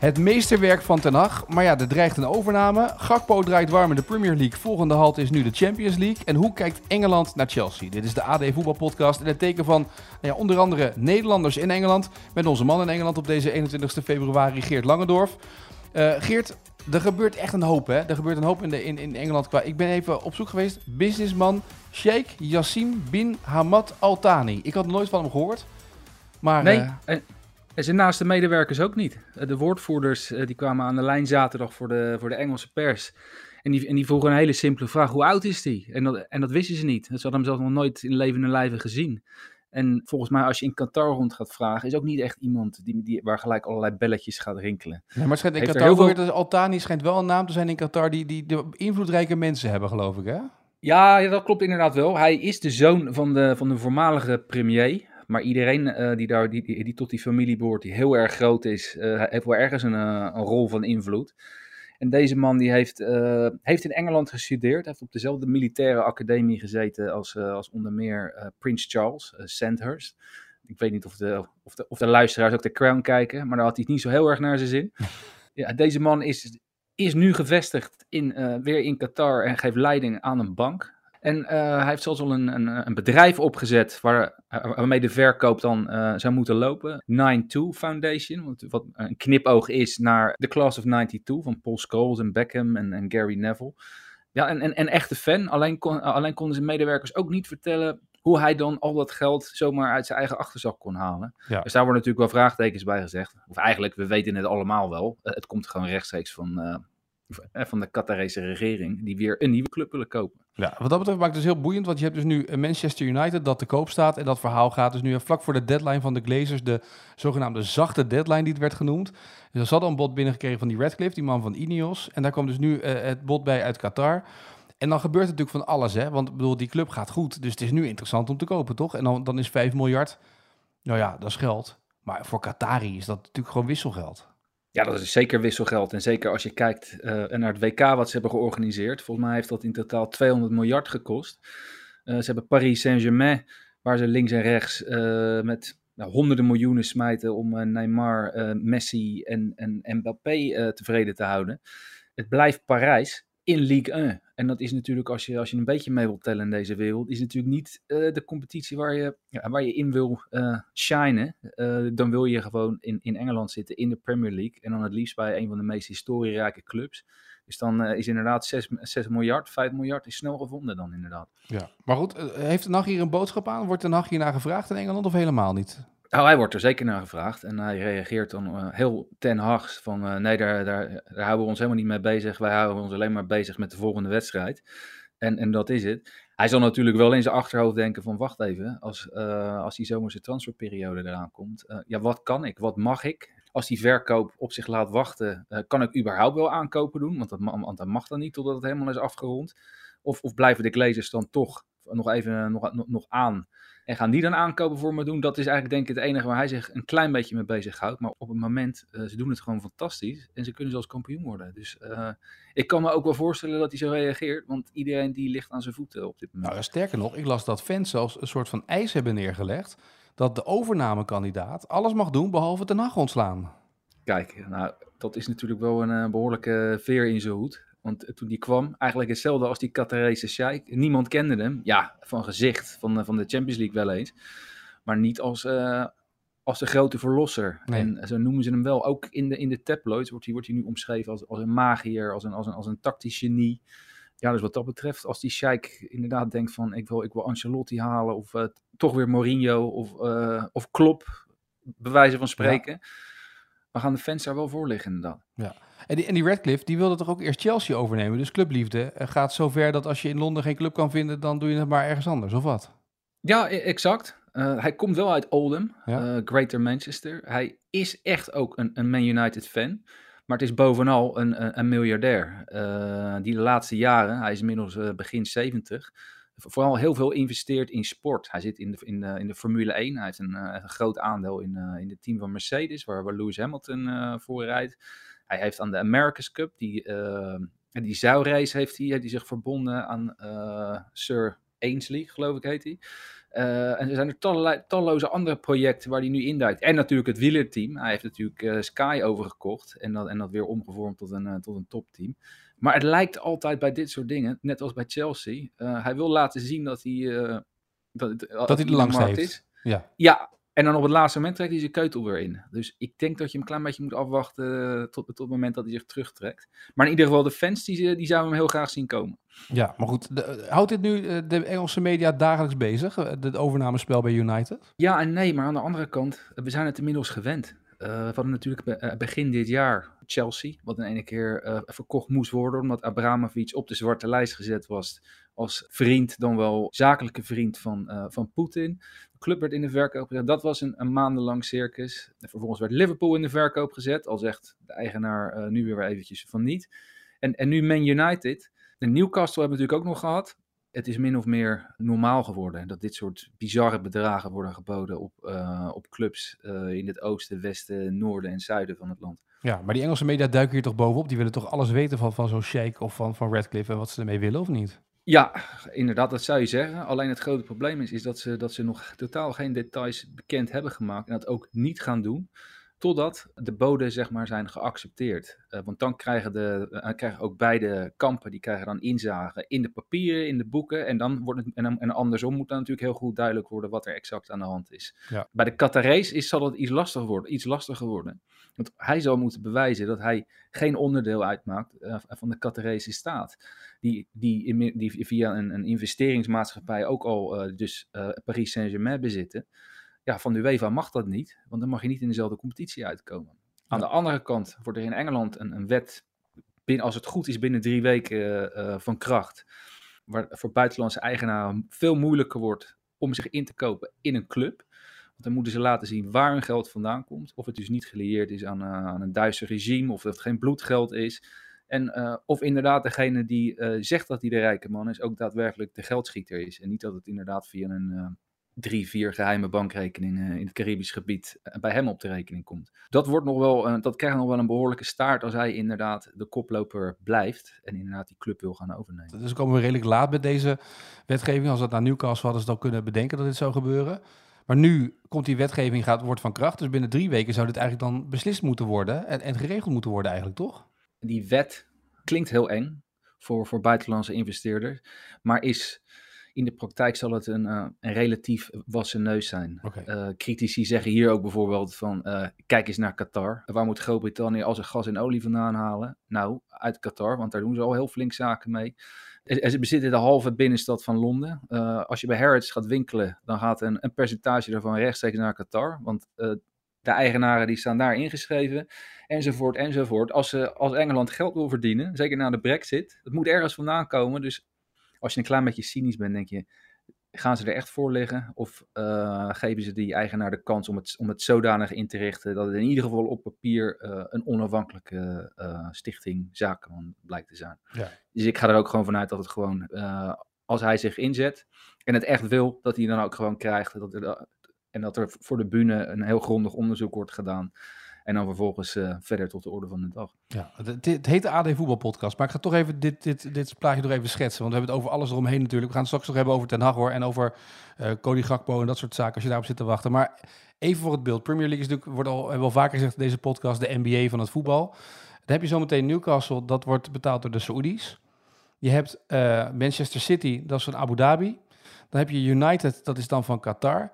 Het meesterwerk van Ten Hag, maar ja, er dreigt een overname. Gakpo draait warm in de Premier League. Volgende halt is nu de Champions League. En hoe kijkt Engeland naar Chelsea? Dit is de AD Voetbalpodcast in het teken van nou ja, onder andere Nederlanders in Engeland. Met onze man in Engeland op deze 21 februari, Geert Langendorf. Uh, Geert, er gebeurt echt een hoop, hè? Er gebeurt een hoop in, de, in, in Engeland. Qua, ik ben even op zoek geweest. Businessman Sheikh Yassim bin Hamad Al Thani. Ik had nooit van hem gehoord. Maar, nee, uh, en zijn naaste medewerkers ook niet. Eh, de woordvoerders uh, die kwamen aan de lijn zaterdag voor de, voor de Engelse pers. En die, en die vroegen een hele simpele vraag: hoe oud is die? En dat, en dat wisten ze niet. Ze hadden hem zelf nog nooit in levende lijven gezien. En volgens mij, als je in Qatar rond gaat vragen, is ook niet echt iemand die, die, waar gelijk allerlei belletjes gaat rinkelen. Nee, maar schijnt in Heeft Qatar, veel... Dus Altani schijnt wel een naam te zijn in Qatar die, die de invloedrijke mensen hebben, geloof ik, hè? Ja, ja, dat klopt inderdaad wel. Hij is de zoon van de, van de voormalige premier. Maar iedereen uh, die, daar, die, die, die, tot die familie behoort, die heel erg groot is, uh, heeft wel ergens een, uh, een, rol van invloed. En deze man die heeft, heeft in Engeland gestudeerd, heeft op dezelfde militaire academie gezeten als, als onder meer Prins Charles, Sandhurst. Ik weet niet of de, of, de, of de luisteraars ook de Crown kijken, maar daar had hij niet zo heel erg naar zijn zin. Ja, deze man is, is nu gevestigd in, weer in Qatar en geeft leiding aan een bank. En uh, hij heeft zelfs al een, een, een bedrijf opgezet waar, uh, waarmee de verkoop dan uh, zou moeten lopen. 92 Foundation, wat een knipoog is naar The Class of 92 van Paul Scholes en Beckham en, en Gary Neville. Ja, en een en, echte fan. Alleen, kon, alleen konden zijn medewerkers ook niet vertellen hoe hij dan al dat geld zomaar uit zijn eigen achterzak kon halen. Ja. Dus daar worden natuurlijk wel vraagtekens bij gezegd. Of eigenlijk, we weten het allemaal wel. Het komt gewoon rechtstreeks van, van de Qatarese regering, die weer een nieuwe club willen kopen. Ja, wat dat betreft maakt het dus heel boeiend, want je hebt dus nu Manchester United dat te koop staat. En dat verhaal gaat dus nu vlak voor de deadline van de Glazers, de zogenaamde zachte deadline die het werd genoemd. Dus ze hadden een bod binnengekregen van die Redcliffe, die man van Ineos. En daar kwam dus nu uh, het bod bij uit Qatar. En dan gebeurt het natuurlijk van alles, hè. Want bedoel, die club gaat goed, dus het is nu interessant om te kopen, toch? En dan, dan is 5 miljard, nou ja, dat is geld. Maar voor Qatari is dat natuurlijk gewoon wisselgeld. Ja, dat is zeker wisselgeld. En zeker als je kijkt uh, naar het WK wat ze hebben georganiseerd. Volgens mij heeft dat in totaal 200 miljard gekost. Uh, ze hebben Paris Saint-Germain, waar ze links en rechts uh, met nou, honderden miljoenen smijten om Neymar, Messi en, en Mbappé tevreden te houden. Het blijft Parijs in Ligue 1. En dat is natuurlijk, als je, als je een beetje mee wilt tellen in deze wereld, is natuurlijk niet uh, de competitie waar je, ja, waar je in wil uh, shinen. Uh, dan wil je gewoon in, in Engeland zitten, in de Premier League. En dan het liefst bij een van de meest historierijke clubs. Dus dan is inderdaad 6, 6 miljard, 5 miljard is snel gevonden dan inderdaad. Ja, maar goed, heeft de nacht hier een boodschap aan? Wordt nacht hier naar gevraagd in Engeland of helemaal niet? Nou, hij wordt er zeker naar gevraagd en hij reageert dan uh, heel ten hags van uh, nee, daar, daar, daar, houden we ons helemaal niet mee bezig. Wij houden ons alleen maar bezig met de volgende wedstrijd. En, en dat is het. Hij zal natuurlijk wel in zijn achterhoofd denken van wacht even, als, uh, als die zomerse transferperiode eraan komt. ja, wat kan ik? Wat mag ik? Als die verkoop op zich laat wachten, kan ik überhaupt wel aankopen doen? Want dat, want dat mag dan niet totdat het helemaal is afgerond. Of, of blijven de glazers dan toch nog even nog, nog, aan en gaan die dan aankopen voor me doen? Dat is eigenlijk denk ik het enige waar hij zich een klein beetje mee bezighoudt. Maar op het moment, uh, ze doen het gewoon fantastisch. En ze kunnen zelfs kampioen worden. Dus uh, ik kan me ook wel voorstellen dat hij zo reageert. Want iedereen die ligt aan zijn voeten op dit moment. Nou, sterker nog, ik las dat fans zelfs een soort van eis hebben neergelegd. Dat de overnamekandidaat alles mag doen behalve de nacht ontslaan. Kijk, nou, dat is natuurlijk wel een uh, behoorlijke veer in zijn hoed. Want toen die kwam, eigenlijk hetzelfde als die Qatarese sheik. Niemand kende hem. Ja, van gezicht, van, van de Champions League wel eens. Maar niet als, uh, als de grote verlosser. Nee. En zo noemen ze hem wel. Ook in de, in de tabloids wordt hij, wordt hij nu omschreven als, als een magier, als een, als, een, als een tactisch genie. Ja, dus wat dat betreft, als die sheik inderdaad denkt van ik wil, ik wil Ancelotti halen of uh, toch weer Mourinho of, uh, of Klopp, bewijzen van spreken. Ja. We gaan de fans daar wel voor liggen inderdaad. Ja. En die, en die Radcliffe, die wilde toch ook eerst Chelsea overnemen. Dus clubliefde gaat zover dat als je in Londen geen club kan vinden, dan doe je het maar ergens anders, of wat? Ja, exact. Uh, hij komt wel uit Oldham, ja. uh, Greater Manchester. Hij is echt ook een, een Man United fan. Maar het is bovenal een, een, een miljardair. Uh, die de laatste jaren, hij is inmiddels begin 70, vooral heel veel investeert in sport. Hij zit in de, in de, in de Formule 1. Hij heeft een, uh, een groot aandeel in, in het team van Mercedes, waar, waar Lewis Hamilton voor rijdt. Hij heeft aan de America's Cup, die, die zeilrace heeft hij, heeft zich verbonden aan Sir Ainsley, geloof ik heet hij. Uh, en er zijn er talloze, talloze andere projecten waar hij nu induikt. En natuurlijk het wielerteam. Hij heeft natuurlijk uh, Sky overgekocht en dat, en dat weer omgevormd tot een, uh, tot een topteam. Maar het lijkt altijd bij dit soort dingen, net als bij Chelsea. hij wil laten zien dat hij, dat, dat hij de langste heeft. Is. Ja. ja, en dan op het laatste moment trekt hij zijn keutel weer in. Dus ik denk dat je hem een klein beetje moet afwachten tot, tot het moment dat hij zich terugtrekt. Maar in ieder geval, de fans die, die zouden hem heel graag zien komen. Ja, maar goed. De, houdt dit nu eh, de Engelse media dagelijks bezig? Het eh, overnamespel bij United? Ja en nee, maar aan de andere kant, eh, we zijn het inmiddels gewend. Uh, we hadden natuurlijk begin dit jaar Chelsea, wat in ene keer uh, verkocht moest worden, omdat Abramovic op de zwarte lijst gezet was als vriend, dan wel zakelijke vriend van, uh, van Poetin. De club werd in de verkoop gezet. Dat was een, een maandenlang circus. En vervolgens werd Liverpool in de verkoop gezet, al zegt de eigenaar nu weer eventjes van niet. En, en nu Man United. De Newcastle hebben we natuurlijk ook nog gehad. Het is min of meer normaal geworden dat dit soort bizarre bedragen worden geboden op, op clubs in het oosten, westen, noorden en zuiden van het land. Ja, maar die Engelse media duiken hier toch bovenop? Die willen toch alles weten van, van zo'n Sheikh of van, van Radcliffe en wat ze ermee willen of niet? Ja, inderdaad, dat zou je zeggen. Alleen het grote probleem is, is dat, ze, dat ze nog totaal geen details bekend hebben gemaakt en dat ook niet gaan doen. Totdat de boden zeg maar, zijn geaccepteerd. Uh, want dan krijgen, de, uh, krijgen ook beide kampen die krijgen dan inzagen in de papieren, in de boeken. En, dan wordt het, en, en andersom moet dan natuurlijk heel goed duidelijk worden wat er exact aan de hand is. Ja. Bij de Qatarees is, zal het iets lastiger worden. Iets lastiger worden. Want hij zal moeten bewijzen dat hij geen onderdeel uitmaakt uh, van de Qatarese staat. Die, die, die via een, een investeringsmaatschappij ook al dus Paris Saint-Germain bezitten ja, van de UEFA mag dat niet, want dan mag je niet in dezelfde competitie uitkomen. Aan de andere kant wordt er in Engeland een, een wet, binnen, als het goed is, binnen drie weken van kracht, waar voor buitenlandse eigenaren veel moeilijker wordt om zich in te kopen in een club. Dan moeten ze laten zien waar hun geld vandaan komt. Of het dus niet gelieerd is aan, uh, aan een Duitse regime, of dat het geen bloedgeld is. En uh, of inderdaad degene die zegt dat hij de rijke man is, ook daadwerkelijk de geldschieter is. En niet dat het inderdaad via een drie, vier geheime bankrekeningen in het Caribisch gebied eh, bij hem op de rekening komt. Dat, wordt nog wel, dat krijgt nog wel een behoorlijke staart als hij inderdaad de koploper blijft en inderdaad die club wil gaan overnemen. Dus komen we redelijk laat met deze wetgeving. Als dat naar Newcastle hadden ze dan kunnen bedenken dat dit zou gebeuren. Maar nu komt die wetgeving, gaat, wordt van kracht. Dus binnen drie weken zou dit eigenlijk dan beslist moeten worden en, en geregeld moeten worden eigenlijk, toch? Die wet klinkt heel eng voor, voor buitenlandse investeerders, maar is in de praktijk zal het een, uh, een relatief wassen neus zijn. Okay. Uh, eh, critici zeggen hier ook bijvoorbeeld van, uh, kijk eens naar Qatar. Waar moet Groot-Brittannië al zijn gas en olie vandaan halen? Nou, uit Qatar, want daar doen ze al heel flink zaken mee. Ze bezitten de halve binnenstad van Londen. als je bij Harrods gaat winkelen, dan gaat een, een percentage daarvan rechtstreeks naar Qatar. Want de eigenaren die staan daar ingeschreven, enzovoort, enzovoort. Als, ze, als Engeland geld wil verdienen, zeker na de brexit, het moet ergens vandaan komen. Dus als je een klein beetje cynisch bent, denk je, gaan ze er echt voor liggen? Of uh, geven ze die eigenaar de kans om het, om het zodanig in te richten dat het in ieder geval op papier uh, een onafhankelijke uh, stichting zaken blijkt te zijn? Ja. Dus ik ga er ook gewoon vanuit dat het gewoon, als hij zich inzet en het echt wil, dat hij dan ook gewoon krijgt. Dat er, en dat er voor de bühne een heel grondig onderzoek wordt gedaan. En dan vervolgens uh, verder tot de orde van de dag. Ja, het, het heet de AD Voetbalpodcast. Maar ik ga toch even dit, dit, dit plaatje nog even schetsen. Want we hebben het over alles eromheen natuurlijk. We gaan het straks nog hebben over Ten Hag hoor. En over uh, Cody Gakpo en dat soort zaken. Als je daarop zit te wachten. Maar even voor het beeld. Premier League is natuurlijk, wordt al, hebben we al vaker gezegd in deze podcast, de NBA van het voetbal. Dan heb je zometeen Newcastle. Dat wordt betaald door de Saoedi's. Je hebt uh, Manchester City. Dat is van Abu Dhabi. Dan heb je United. Dat is dan van Qatar.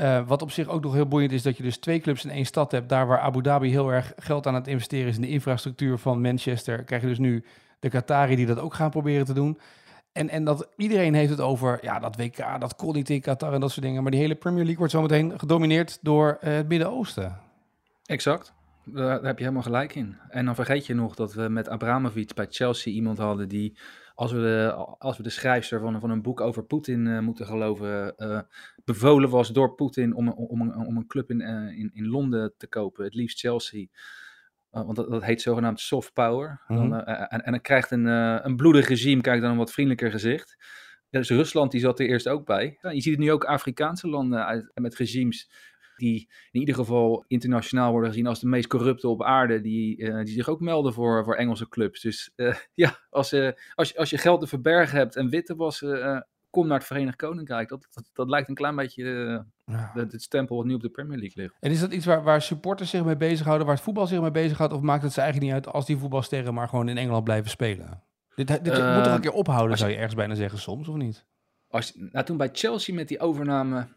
Uh, wat op zich ook nog heel boeiend is, dat je dus twee clubs in één stad hebt. Daar waar Abu Dhabi heel erg geld aan het investeren is in de infrastructuur van Manchester, krijg je dus nu de Qatari die dat ook gaan proberen te doen. En, en dat iedereen heeft het over, ja, dat WK, dat kon niet Qatar en dat soort dingen. Maar die hele Premier League wordt zometeen gedomineerd door uh, het Midden-Oosten. Exact. Daar heb je helemaal gelijk in. En dan vergeet je nog dat we met Abramovic bij Chelsea iemand hadden die als we de, als we de schrijfster van, van een boek over Poetin uh, moeten geloven, uh, bevolen was door Poetin om, om, om, om een club in, uh, in, in Londen te kopen, het liefst Chelsea. want dat, dat, heet zogenaamd soft power. Mhm. dan, en, en dan krijgt een, een bloedig regime krijgt dan een wat vriendelijker gezicht. Dus Rusland die zat er eerst ook bij. je ziet het nu ook Afrikaanse landen uit, met regimes die in ieder geval internationaal worden gezien als de meest corrupte op aarde, die, uh, die zich ook melden voor, voor Engelse clubs. Dus uh, ja, als, uh, als, je, als je geld te verbergen hebt en witte was, kom naar het Verenigd Koninkrijk. Dat, dat, dat lijkt een klein beetje ja. het stempel wat nu op de Premier League ligt. En is dat iets waar, waar supporters zich mee bezighouden, waar het voetbal zich mee bezighoudt, of maakt het ze eigenlijk niet uit als die voetbalsterren maar gewoon in Engeland blijven spelen? Dit, dit moet toch een keer ophouden, zou je ergens bijna zeggen soms, of niet? Als, nou, toen bij Chelsea met die overname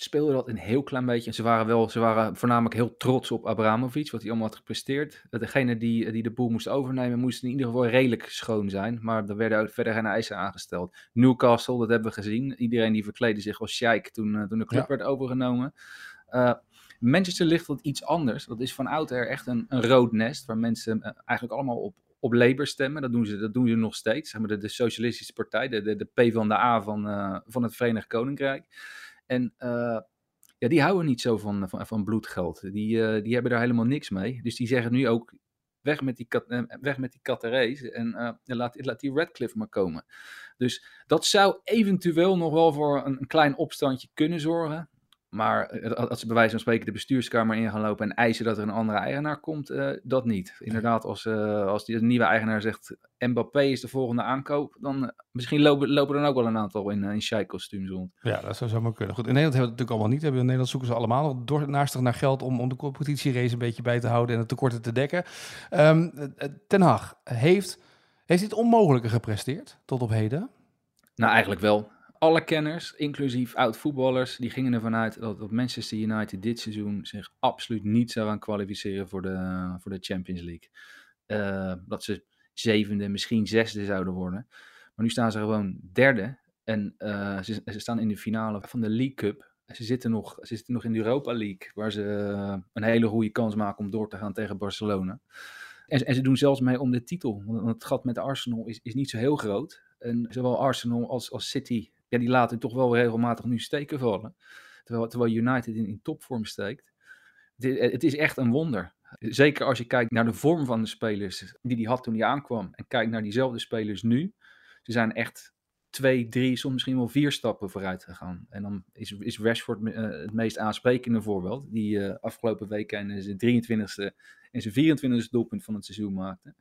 speelde dat een heel klein beetje. Ze waren, wel, ze waren voornamelijk heel trots op Abramovic, wat hij allemaal had gepresteerd. Degene die, die de boel moest overnemen, moest in ieder geval redelijk schoon zijn. Maar er werden verder geen eisen aangesteld. Newcastle, dat hebben we gezien. Iedereen die verkleedde zich als Sheik toen, uh, toen de club werd overgenomen. Uh, Manchester ligt wat iets anders. Dat is van oudsher echt een, een rood nest, waar mensen uh, eigenlijk allemaal op, op Labour stemmen. Dat doen ze, dat doen ze nog steeds. Zeg maar de, de Socialistische Partij, de, de, de P van de A van, van het Verenigd Koninkrijk. En uh, ja, die houden niet zo van, van, van bloedgeld. Die, uh, die hebben daar helemaal niks mee. Dus die zeggen nu ook, weg met die, uh, weg met die Qatarese en laat, laat die Radcliffe maar komen. Dus dat zou eventueel nog wel voor een, een klein opstandje kunnen zorgen. Maar als ze bij wijze van spreken de bestuurskamer in gaan lopen en eisen dat er een andere eigenaar komt, uh, dat niet. Inderdaad, als, uh, als die nieuwe eigenaar zegt Mbappé is de volgende aankoop, dan uh, misschien lopen, lopen er dan ook wel een aantal in, in Sheik-kostuums rond. Ja, dat zou zomaar kunnen. Goed, in Nederland hebben we het natuurlijk allemaal niet. In Nederland zoeken ze allemaal nog door, naastig naar geld om, om de competitierace een beetje bij te houden en de tekorten te dekken. Um, Ten Hag heeft, heeft dit onmogelijke gepresteerd tot op heden? Nou, eigenlijk wel alle kenners, inclusief oud-voetballers, die gingen ervan uit dat, Manchester United dit seizoen zich absoluut niet zou gaan kwalificeren voor de, voor de Champions League. Uh, dat ze zevende, misschien zesde zouden worden. Maar nu staan ze gewoon derde. En uh, ze, staan in de finale van de League Cup. Ze zitten, nog, ze zitten nog in de Europa League, waar ze een hele goede kans maken om door te gaan tegen Barcelona. En, en ze doen zelfs mee om de titel. Want het gat met Arsenal is, is niet zo heel groot. En zowel Arsenal als, als City ja, die laten toch wel regelmatig nu steken vallen. Terwijl, terwijl United in, topvorm steekt. Het, het, is echt een wonder. Zeker als je kijkt naar de vorm van de spelers die hij had toen hij aankwam. En kijkt naar diezelfde spelers nu. Ze zijn echt twee, drie, soms misschien wel vier stappen vooruit gegaan. En dan is, is Rashford uh, het meest aansprekende voorbeeld. Die uh, afgelopen week in zijn 23e en zijn 24e doelpunt van het seizoen maakte.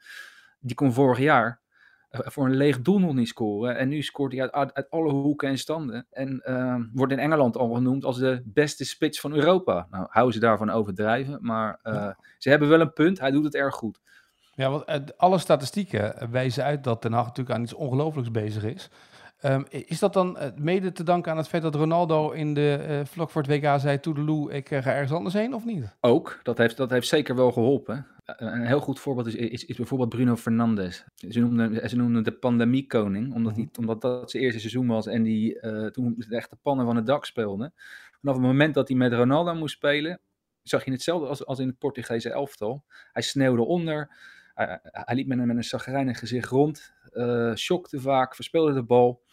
Die kon vorig jaar voor een leeg doel nog niet scoren. En nu scoort hij uit, uit alle hoeken en standen. En uh, wordt in Engeland al genoemd als de beste spits van Europa. Nou, houden ze daarvan overdrijven. Maar uh, ja. ze hebben wel een punt. Hij doet het erg goed. Ja, want alle statistieken wijzen uit dat Ten Hag natuurlijk aan iets ongelooflijks bezig is. Um, is dat dan mede te danken aan het feit dat Ronaldo in de uh, vlak voor het WK zei: Toedeloe, ik ga ergens anders heen, of niet? Ook, dat heeft, dat heeft zeker wel geholpen. Een heel goed voorbeeld is, is, is bijvoorbeeld Bruno Fernandes. Ze noemden, ze noemden de pandemiekoning, omdat, die, omdat dat zijn eerste seizoen was en die uh, toen de echte pannen van het dak speelde. Vanaf het moment dat hij met Ronaldo moest spelen, zag je hetzelfde als, als in het Portugese elftal. Hij sneeuwde onder, hij, hij liep met een, met een zagrijnig gezicht rond, shockte vaak, verspeelde de bal.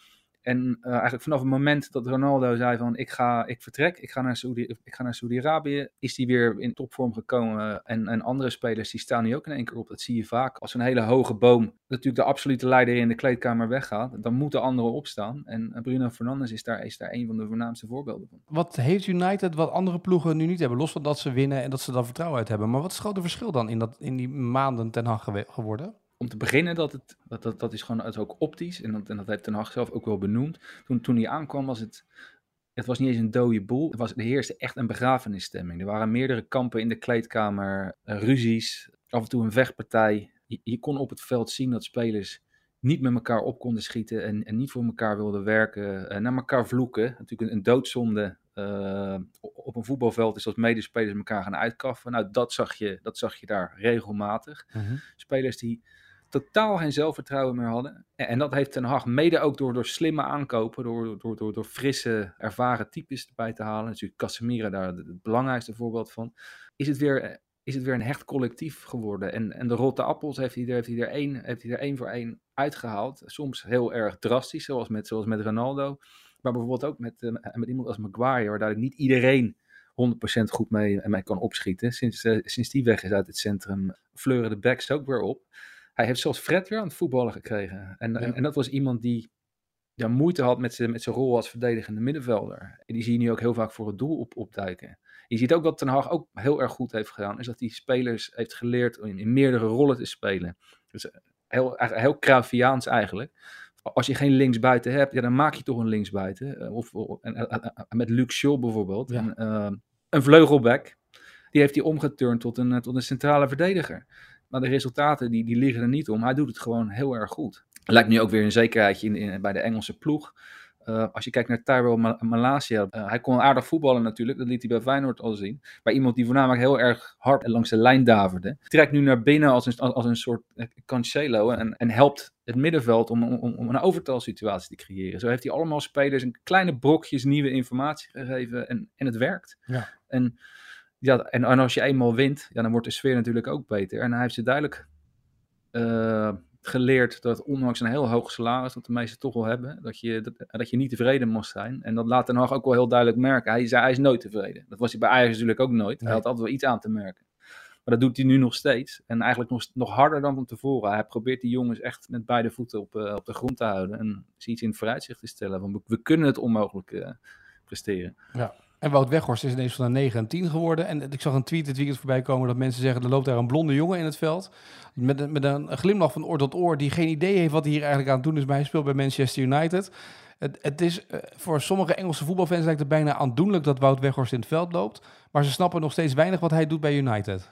En uh, eigenlijk vanaf het moment dat Ronaldo zei van ik ga, ik vertrek, ik ga naar Saudi, ik ga naar Saudi-Arabië, is hij weer in topvorm gekomen. En, en andere spelers die staan nu ook in één keer op. Dat zie je vaak. Als een hele hoge boom natuurlijk de absolute leider in de kleedkamer weggaat, dan moeten anderen opstaan. En Bruno Fernandes is daar, is daar een van de voornaamste voorbeelden van. Wat heeft United wat andere ploegen nu niet hebben? Los van dat ze winnen en dat ze dan vertrouwen uit hebben. Maar wat is het grote verschil dan in, dat, in die maanden ten Hag geworden? Om te beginnen, dat, het, dat, dat, dat is gewoon is ook optisch. En dat, en dat heeft Ten Hag zelf ook wel benoemd. Toen, toen hij aankwam was het... Het was niet eens een dode boel. Het was, er heerste echt een begrafenisstemming. Er waren meerdere kampen in de kleedkamer, uh, ruzies, af en toe een vechtpartij. Je, je, kon op het veld zien dat spelers niet met elkaar op konden schieten en, en niet voor elkaar wilden werken. Uh, naar elkaar vloeken. Natuurlijk een, een doodzonde uh, op een voetbalveld is dat medespelers elkaar gaan uitkaffen. Nou, dat zag je, dat zag je daar regelmatig. Mhm. Spelers die totaal geen zelfvertrouwen meer hadden. En dat heeft Ten Hag mede ook door, door slimme aankopen, door, door, door, door frisse, ervaren types erbij te halen. Natuurlijk Casemiro daar het belangrijkste voorbeeld van. Is het weer, is het weer een hecht collectief geworden. En, en de rotte appels heeft hij, er, heeft, hij er één, heeft hij er één voor één uitgehaald. Soms heel erg drastisch, zoals met, zoals met Ronaldo. Maar bijvoorbeeld ook met, uh, met iemand als Maguire, waar duidelijk niet iedereen 100% goed mee, mee kan opschieten. Sinds, uh, sinds die weg is uit het centrum, fleuren de backs ook weer op. Hij heeft zelfs Fred weer aan het voetballen gekregen. En, en, en, dat was iemand die ja, moeite had met zijn, met zijn rol als verdedigende middenvelder. En die zie je nu ook heel vaak voor het doel op, opduiken. Je ziet ook wat Ten Hag ook heel erg goed heeft gedaan, is dat hij spelers heeft geleerd in, in meerdere rollen te spelen. Dus heel, heel Cruyffiaans eigenlijk. Als je geen linksbuiten hebt, ja, dan maak je toch een linksbuiten. Of, of met Luke Shaw bijvoorbeeld, ja. een vleugelback. Die heeft hij omgeturnd tot een, tot een centrale verdediger. Maar de resultaten die, die liggen er niet om. Hij doet het gewoon heel erg goed. Lijkt nu ook weer een zekerheidje in, in bij de Engelse ploeg. Uh, als je kijkt naar Tyrell Malasia, uh, hij kon aardig voetballen natuurlijk, dat liet hij bij Feyenoord al zien. Maar iemand die voornamelijk heel erg hard langs de lijn daverde, trekt nu naar binnen als een, als een soort uh, Cancelo en, en helpt het middenveld om, om, om een overtalsituatie te creëren. Zo heeft hij allemaal spelers een kleine brokjes nieuwe informatie gegeven en, en het werkt. Ja. En, ja, en, en als je eenmaal wint, ja, dan wordt de sfeer natuurlijk ook beter. En hij heeft ze duidelijk geleerd dat ondanks een heel hoog salaris, dat de meesten toch wel hebben, dat je, dat, dat je niet tevreden moest zijn. En dat laat Ten Hag ook wel heel duidelijk merken. Hij, zei, hij is nooit tevreden. Dat was hij bij Ajax natuurlijk ook nooit. Hij had altijd wel iets aan te merken. Maar dat doet hij nu nog steeds. En eigenlijk nog, nog harder dan van tevoren. Hij probeert die jongens echt met beide voeten op, uh, op de grond te houden. En iets in het vooruitzicht te stellen. Van we, we kunnen het onmogelijk uh, presteren. Ja. En Wout Weghorst is ineens van een 9 en 10 geworden. En ik zag een tweet dit weekend voorbij komen dat mensen zeggen... er loopt daar een blonde jongen in het veld. Met, met een glimlach van oor tot oor... die geen idee heeft wat hij hier eigenlijk aan het doen is. Maar hij speelt bij Manchester United. Het, het is uh, voor sommige Engelse voetbalfans lijkt het bijna aandoenlijk... dat Wout Weghorst in het veld loopt. Maar ze snappen nog steeds weinig wat hij doet bij United.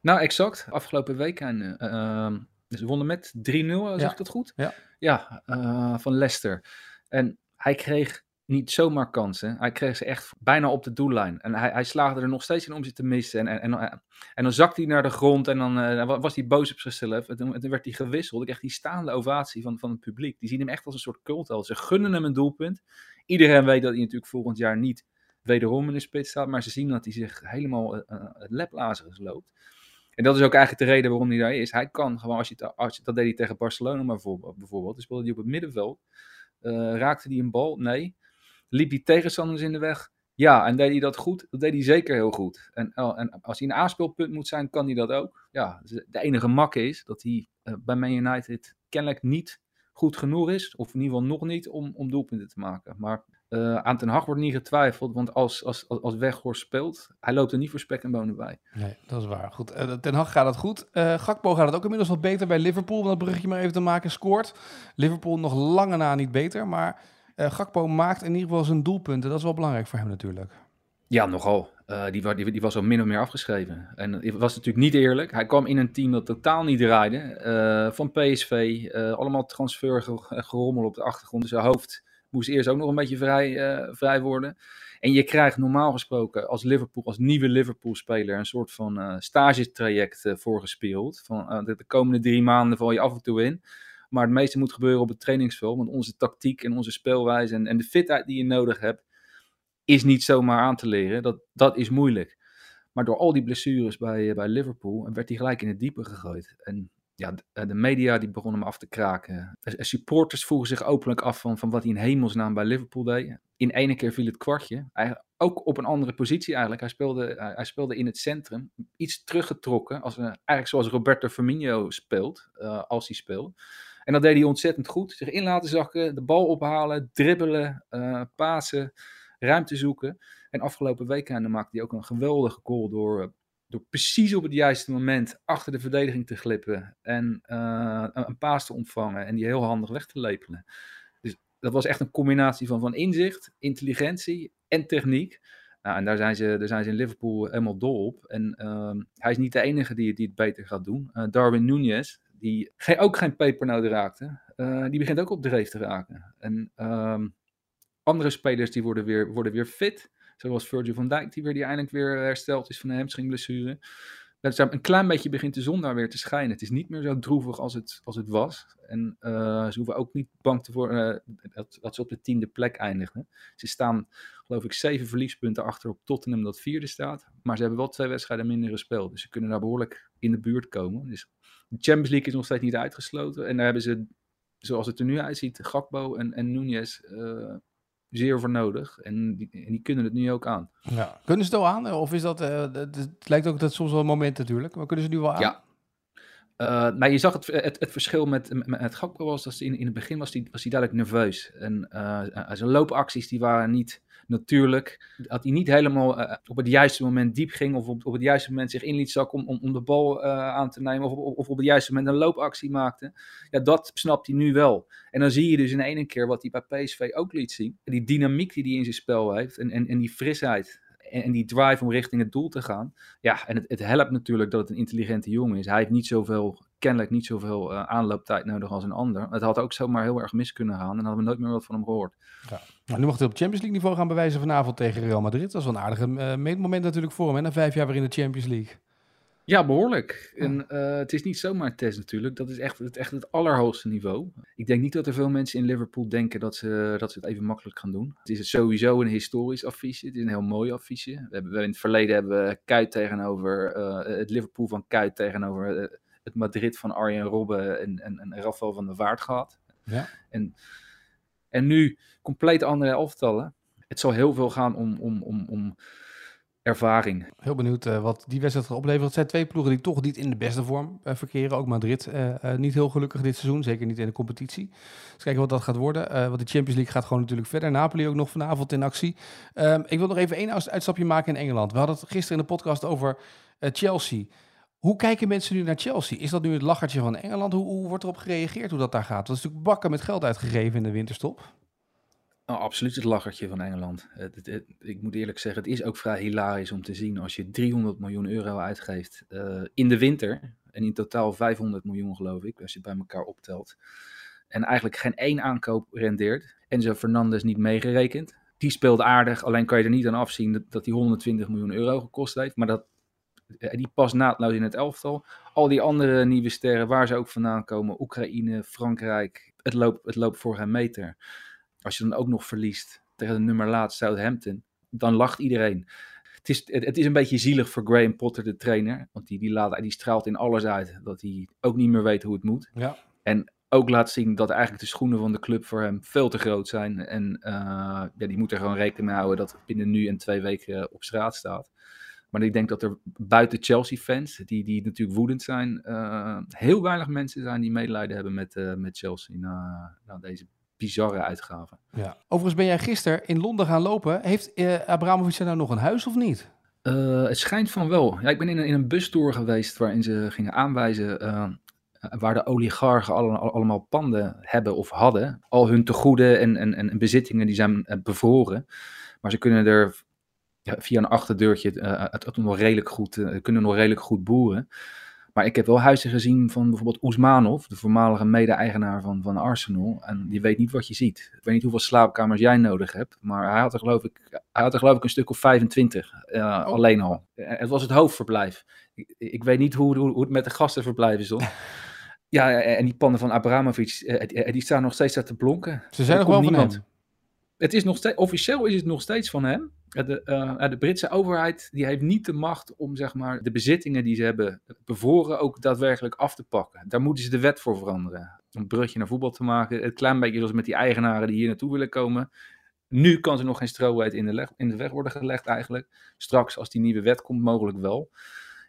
Nou, exact. Afgelopen week. En, uh, uh, ze wonnen met 3-0, zeg ja. ik dat goed? Ja. Ja, uh, van Leicester. En hij kreeg niet zomaar kansen. Hij kreeg ze echt bijna op de doellijn. En hij, hij slaagde er nog steeds in om ze te missen. En, en, en, en dan zakte hij naar de grond en dan uh, was hij boos op zichzelf. En toen, werd hij gewisseld. Ik kreeg die staande ovatie van, van het publiek. Die zien hem echt als een soort cultheld. Ze gunnen hem een doelpunt. Iedereen weet dat hij natuurlijk volgend jaar niet wederom in de spits staat. Maar ze zien dat hij zich helemaal uh, het loopt. En dat is ook eigenlijk de reden waarom hij daar is. Hij kan gewoon, als je, als je dat deed hij tegen Barcelona bijvoorbeeld. bijvoorbeeld dan speelde hij op het middenveld. Raakte hij een bal? Nee. Liep hij tegenstanders in de weg? Ja, en deed hij dat goed? Dat deed hij zeker heel goed. En, en als hij een aanspeelpunt moet zijn, kan hij dat ook. Ja, de enige mak is dat hij uh, bij Man United kennelijk niet goed genoeg is, of in ieder geval nog niet, om, om doelpunten te maken. Maar uh, aan Ten Hag wordt niet getwijfeld, want als, als, als Weghorst speelt, hij loopt er niet voor spek en bonen bij. Nee, dat is waar. Goed, uh, Ten Hag gaat het goed. Gakpo gaat het ook inmiddels wat beter bij Liverpool, om dat brugje maar even te maken, scoort. Liverpool nog lange na niet beter, maar uh, Gakpo maakt in ieder geval zijn doelpunten. Dat is wel belangrijk voor hem natuurlijk. Ja, nogal. Uh, die, die, was al min of meer afgeschreven. En het was natuurlijk niet eerlijk. Hij kwam in een team dat totaal niet draaide. Uh, van PSV. allemaal transfer gerommel op de achtergrond. Dus zijn hoofd moest eerst ook nog een beetje vrij, vrij worden. En je krijgt normaal gesproken als Liverpool, als nieuwe Liverpool-speler, een soort van stagetraject voorgespeeld. Van de, de komende drie maanden val je af en toe in. Maar het meeste moet gebeuren op het trainingsveld. Want onze tactiek en onze speelwijze en, en de fitheid die je nodig hebt, is niet zomaar aan te leren. Dat, dat is moeilijk. Maar door al die blessures bij, bij Liverpool werd hij gelijk in het diepe gegooid. En ja, de, de media die begonnen hem af te kraken. De supporters vroegen zich openlijk af van, van wat hij in hemelsnaam bij Liverpool deed. In ene keer viel het kwartje. Hij, ook op een andere positie eigenlijk. Hij speelde, hij speelde in het centrum. Iets teruggetrokken. Als, eigenlijk zoals Roberto Firmino speelt. Als hij speelt. En dat deed hij ontzettend goed. Zich in laten zakken, de bal ophalen, dribbelen, uh, pasen, ruimte zoeken. En afgelopen weekend maakte hij ook een geweldige goal door, door precies op het juiste moment achter de verdediging te glippen. En uh, een paas te ontvangen en die heel handig weg te lepelen. Dus dat was echt een combinatie van, van inzicht, intelligentie en techniek. Nou, en daar zijn, ze, daar zijn ze in Liverpool helemaal dol op. En uh, hij is niet de enige die, het beter gaat doen. Darwin Nunez, die ook geen pepernoten raakte, uh, die begint ook op dreef te raken. En um, andere spelers die worden weer, worden weer fit, zoals Virgil van Dijk, die weer die eindelijk weer hersteld is van een hamstringblessure. Een klein beetje begint de zon daar weer te schijnen. Het is niet meer zo droevig als het, als het was. En uh, ze hoeven ook niet bang te worden uh, dat, dat ze op de tiende plek eindigen. Ze staan, geloof ik, zeven verliespunten achter op Tottenham dat vierde staat. Maar ze hebben wel twee wedstrijden minder gespeeld. Dus ze kunnen daar behoorlijk in de buurt komen. Dus de Champions League is nog steeds niet uitgesloten. En daar hebben ze, zoals het er nu uitziet, Gakbo en, en Nunez uh, zeer voor nodig. En die, en die kunnen het nu ook aan. Ja. Kunnen ze het al aan? Of is dat, uh, het lijkt ook dat soms wel een moment natuurlijk, maar kunnen ze nu wel aan? Ja, uh, nou, je zag het, het, het verschil met, met, Gakpo was dat in, in het begin was hij was duidelijk nerveus. En uh, zijn loopacties die waren niet natuurlijk. Dat hij niet helemaal op het juiste moment diep ging of op, op het juiste moment zich in liet zakken om, om, om de bal aan te nemen of, of op het juiste moment een loopactie maakte. Ja, dat snapt hij nu wel. En dan zie je dus in één keer wat hij bij PSV ook liet zien. Die dynamiek die hij in zijn spel heeft en, en, en die frisheid en, die drive om richting het doel te gaan. Ja, en het, het, helpt natuurlijk dat het een intelligente jongen is. Hij heeft niet zoveel, kennelijk niet zoveel uh, aanlooptijd nodig als een ander. Het had ook zomaar heel erg mis kunnen gaan en dan hadden we nooit meer wat van hem gehoord. Ja. Nou, nu mocht hij op Champions League niveau gaan bewijzen vanavond tegen Real Madrid. Dat is wel een aardige uh, meetmoment natuurlijk voor hem, hè, na vijf jaar weer in de Champions League. Ja, behoorlijk. En uh, het is niet zomaar een test natuurlijk. Dat is echt het, echt het allerhoogste niveau. Ik denk niet dat er veel mensen in Liverpool denken dat ze, dat ze het even makkelijk gaan doen. Het is sowieso een historisch affiche. Het is een heel mooi affiche. We hebben, in het verleden hebben we Kuit tegenover uh, het Liverpool van Kuit tegenover uh, het Madrid van Arjen Robben en, en, en Rafael van der Vaart gehad. Ja. En, en nu compleet andere elftallen. Het zal heel veel gaan om, om, om, om ervaring. Heel benieuwd uh, wat die wedstrijd gaat opleveren. Het zijn twee ploegen die toch niet in de beste vorm uh, verkeren. Ook Madrid uh, niet heel gelukkig dit seizoen, zeker niet in de competitie. Dus kijken wat dat gaat worden. want de Champions League gaat gewoon natuurlijk verder. Napoli ook nog vanavond in actie. Um, ik wil nog even één uitstapje maken in Engeland. We hadden het gisteren in de podcast over Chelsea. Hoe kijken mensen nu naar Chelsea? Is dat nu het lachertje van Engeland? Hoe, hoe wordt erop gereageerd hoe dat daar gaat? Dat is natuurlijk bakken met geld uitgegeven in de winterstop. Oh, absoluut het lachertje van Engeland. Ik moet eerlijk zeggen, het is ook vrij hilarisch om te zien als je 300 miljoen euro uitgeeft uh, in de winter. En in totaal 500 miljoen geloof ik, als je het bij elkaar optelt. En eigenlijk geen één aankoop rendeert. Enzo Fernandes niet meegerekend. Die speelt aardig, alleen kan je er niet aan afzien dat, dat die 120 miljoen euro gekost heeft. Maar dat, die past naadloos in het elftal. Al die andere nieuwe sterren, waar ze ook vandaan komen. Oekraïne, Frankrijk. Het loopt, het loopt voor geen meter. Als je dan ook nog verliest tegen de nummer laatst Southampton, dan lacht iedereen. Het is, het, het, is een beetje zielig voor Graham Potter, de trainer. Want die, die, laat, die straalt in alles uit dat hij ook niet meer weet hoe het moet. Ja. En ook laat zien dat eigenlijk de schoenen van de club voor hem veel te groot zijn. En uh, ja, die moet er gewoon rekening mee houden dat het binnen nu en twee weken op straat staat. Maar ik denk dat er buiten Chelsea-fans, die, die natuurlijk woedend zijn, uh, heel weinig mensen zijn die medelijden hebben met, uh, met Chelsea na, na deze bizarre uitgaven. Ja. Overigens ben jij gisteren in Londen gaan lopen. Heeft uh, Abramovic nou nog een huis of niet? Uh, het schijnt van wel. Ja, ik ben in een, in een bustour geweest waarin ze gingen aanwijzen uh, waar de oligarchen allemaal, allemaal panden hebben of hadden. Al hun tegoeden en, en, en bezittingen die zijn bevroren. Maar ze kunnen er ja, via een achterdeurtje het, het nog redelijk goed, kunnen nog redelijk goed boeren. Maar ik heb wel huizen gezien van bijvoorbeeld Oesmanov, de voormalige mede-eigenaar van, van Arsenal. En die weet niet wat je ziet. Ik weet niet hoeveel slaapkamers jij nodig hebt. Maar hij had er geloof ik, hij had er geloof ik een stuk of 25. Uh, oh. Alleen al. Het was het hoofdverblijf. Ik, ik weet niet hoe, hoe, hoe het met de gastenverblijven stond. ja, en die panden van Abramovic, die staan nog steeds uit te blonken. Ze zijn nog wel van hem. Het is nog steeds, officieel is het nog steeds van hem. De, uh, de, Britse overheid die heeft niet de macht om zeg maar, de bezittingen die ze hebben bevoren ook daadwerkelijk af te pakken. Daar moeten ze de wet voor veranderen. Om een brugje naar voetbal te maken. Het klein beetje zoals met die eigenaren die hier naartoe willen komen. Nu kan er nog geen stroheid in in de weg worden gelegd eigenlijk. Straks als die nieuwe wet komt mogelijk wel.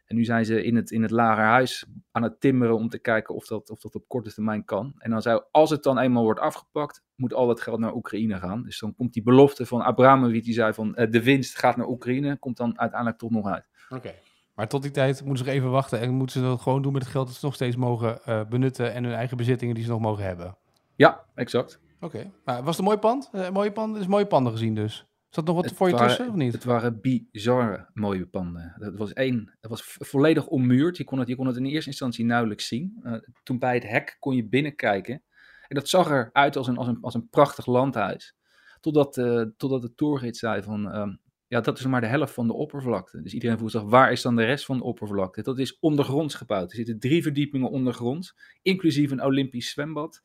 En nu zijn ze in het, in het lagerhuis aan het timmeren om te kijken of dat, of dat op korte termijn kan. En dan zou, als het dan eenmaal wordt afgepakt, moet al dat geld naar Oekraïne gaan. Dus dan komt die belofte van Abramovic, die zei van uh, de winst gaat naar Oekraïne, komt dan uiteindelijk toch nog uit. Oké. Okay. Maar tot die tijd moeten ze even wachten en moeten ze dat gewoon doen met het geld dat ze nog steeds mogen uh, benutten en hun eigen bezittingen die ze nog mogen hebben. Ja, exact. Oké. Okay. Maar was het een mooi pand? Uh, mooie pand? is mooie panden gezien dus. Zat nog wat het voor je waren, tussen of niet? Het waren bizarre mooie panden. Het was één, het was volledig ommuurd. Je kon het, je kon het in eerste instantie nauwelijks zien. Uh, toen bij het hek kon je binnenkijken. En dat zag eruit als een, als een, als een prachtig landhuis. Totdat, uh, totdat de tourgids zei van, um, ja, dat is maar de helft van de oppervlakte. Dus iedereen vroeg zich, waar is dan de rest van de oppervlakte? Dat is ondergronds gebouwd. Er zitten drie verdiepingen ondergronds, inclusief een Olympisch zwembad.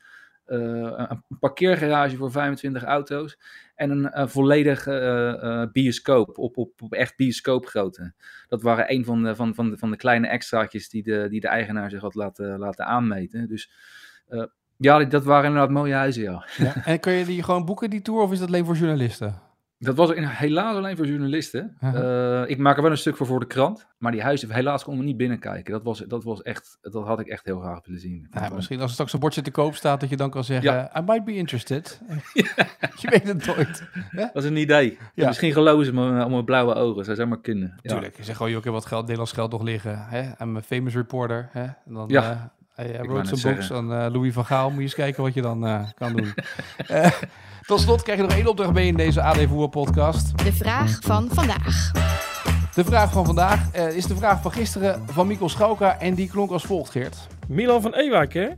Uh, een parkeergarage voor 25 auto's en een uh, volledige uh, bioscoop op, op, echt bioscoopgrootte. Dat waren een van de, van, van de, van de kleine extraatjes die de, die de eigenaar zich had laten, laten aanmeten. Dus Ja, dat waren inderdaad mooie huizen, ja. Ja. En kun je die gewoon boeken, die tour, of is dat alleen voor journalisten? Dat was helaas alleen voor journalisten. Eh, ik maak er wel een stuk voor voor de krant. Maar die huizen, helaas konden we niet binnenkijken. Dat was, dat was echt, dat had ik echt heel graag willen zien. Nou, misschien als er straks een bordje te koop staat, dat je dan kan zeggen, Ja. I might be interested. je weet het nooit. Dat is een idee. Ja. Misschien geloven ze me om mijn blauwe ogen. Zou zomaar kunnen. Ja. Tuurlijk, je zegt gewoon, joh, ik heb wat geld, Nederlands geld nog liggen. Hè? I'm a famous reporter. Hè? En dan, Ja, eh, Wou wrote some books aan Louis van Gaal. Moet je eens kijken wat je dan eh, kan doen. Eh, tot slot krijg je nog één opdracht mee in deze AD Voetbal podcast. De vraag van vandaag. De vraag van vandaag eh, is de vraag van gisteren van Mikkel Schauka. En die klonk als volgt, Geert. Milan van Ewijk, hè?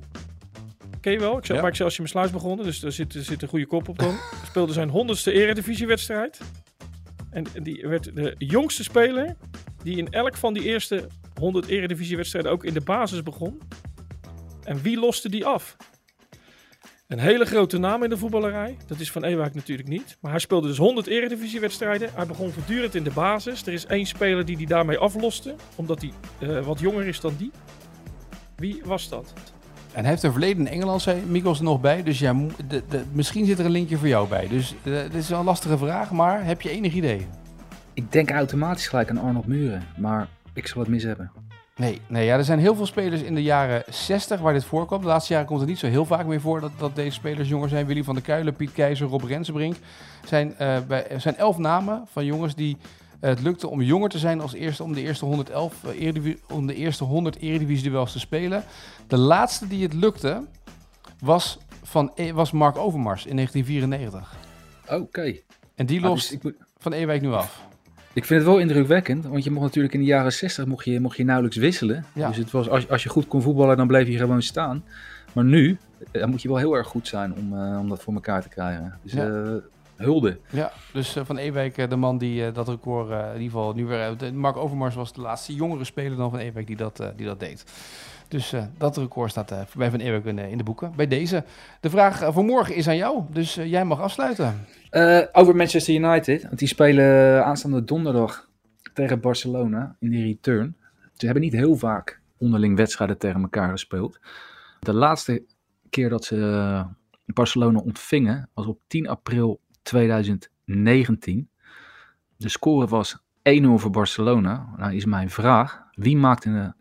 Ken je wel? Ik Ja. Excelsior mijn sluis begonnen, dus daar zit, er zit een goede kop op dan. Speelde zijn honderdste eredivisiewedstrijd. En die werd de jongste speler die in elk van die eerste 100 eredivisiewedstrijden ook in de basis begon. En wie loste die af? Een hele grote naam in de voetballerij. Dat is Van Ewijk natuurlijk niet. Maar hij speelde dus 100 eredivisiewedstrijden. Hij begon voortdurend in de basis. Er is één speler die die daarmee afloste, omdat hij eh, wat jonger is dan die. Wie was dat? En hij heeft een verleden in Engeland, zei Mikkels er nog bij. Dus ja, de, de, misschien zit er een linkje voor jou bij. Dus eh, dit is wel een lastige vraag, maar heb je enig idee? Ik denk automatisch gelijk aan Arnold Muren. Maar ik zal het mis hebben. Nee, nee ja, er zijn heel veel spelers in de jaren 60 waar dit voorkwam. De laatste jaren komt het niet zo heel vaak meer voor dat, dat deze spelers jonger zijn. Willy van der Kuilen, Piet Keizer, Rob Rensenbrink. zijn, eh, bij, er zijn elf namen van jongens die eh, het lukte om jonger te zijn als eerste om de eerste 111 eh, eredivi- om de eerste 100 eredivisie-duels te spelen. De laatste die het lukte was, van, was Mark Overmars in 1994. Oké. En die Ah, lost dus ik, moet- van Ewijk nu af. Ik vind het wel indrukwekkend. Want je mocht natuurlijk in de jaren 60 mocht je, mocht je nauwelijks wisselen. Ja. Dus het was, als, als je goed kon voetballen, dan bleef je gewoon staan. Maar nu eh, dan moet je wel heel erg goed zijn om, eh, om dat voor elkaar te krijgen. Dus Ja. eh, hulde. Ja, dus Van Ewijk, de man die dat record in ieder geval nu weer... Mark Overmars was de laatste jongere speler dan Van Ewijk die dat, die dat deed. Dus eh, dat record staat eh, bij Van in, eh, in de boeken. Bij deze. De vraag voor morgen is aan jou, dus jij mag afsluiten. Over Manchester United. Want die spelen aanstaande donderdag tegen Barcelona in de return. Ze hebben niet heel vaak onderling wedstrijden tegen elkaar gespeeld. De laatste keer dat ze Barcelona ontvingen was op 10 april 2019. De score was 1-0 voor Barcelona. Nou is mijn vraag, wie maakte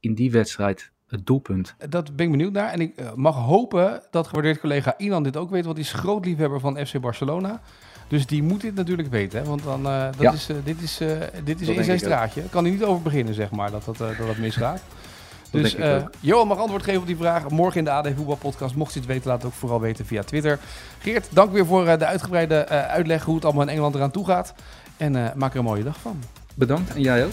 in die wedstrijd het doelpunt? Dat ben ik benieuwd naar. En ik eh, mag hopen dat gewaardeerd collega Inan dit ook weet, want die is groot liefhebber van FC Barcelona. Dus die moet dit natuurlijk weten, hè? want dan, eh, dat Ja. is, eh, dit is, dit is in zijn ook. straatje. Kan hij niet over beginnen, zeg maar, dat dat, dat, dat misgaat. Dus ook. Johan mag antwoord geven op die vraag. Morgen in de AD Voetbal Podcast. Mocht je het weten, laat het ook vooral weten via Twitter. Geert, dank weer voor de uitgebreide uitleg hoe het allemaal in Engeland eraan toe gaat. En maak er een mooie dag van. Bedankt en jij ook.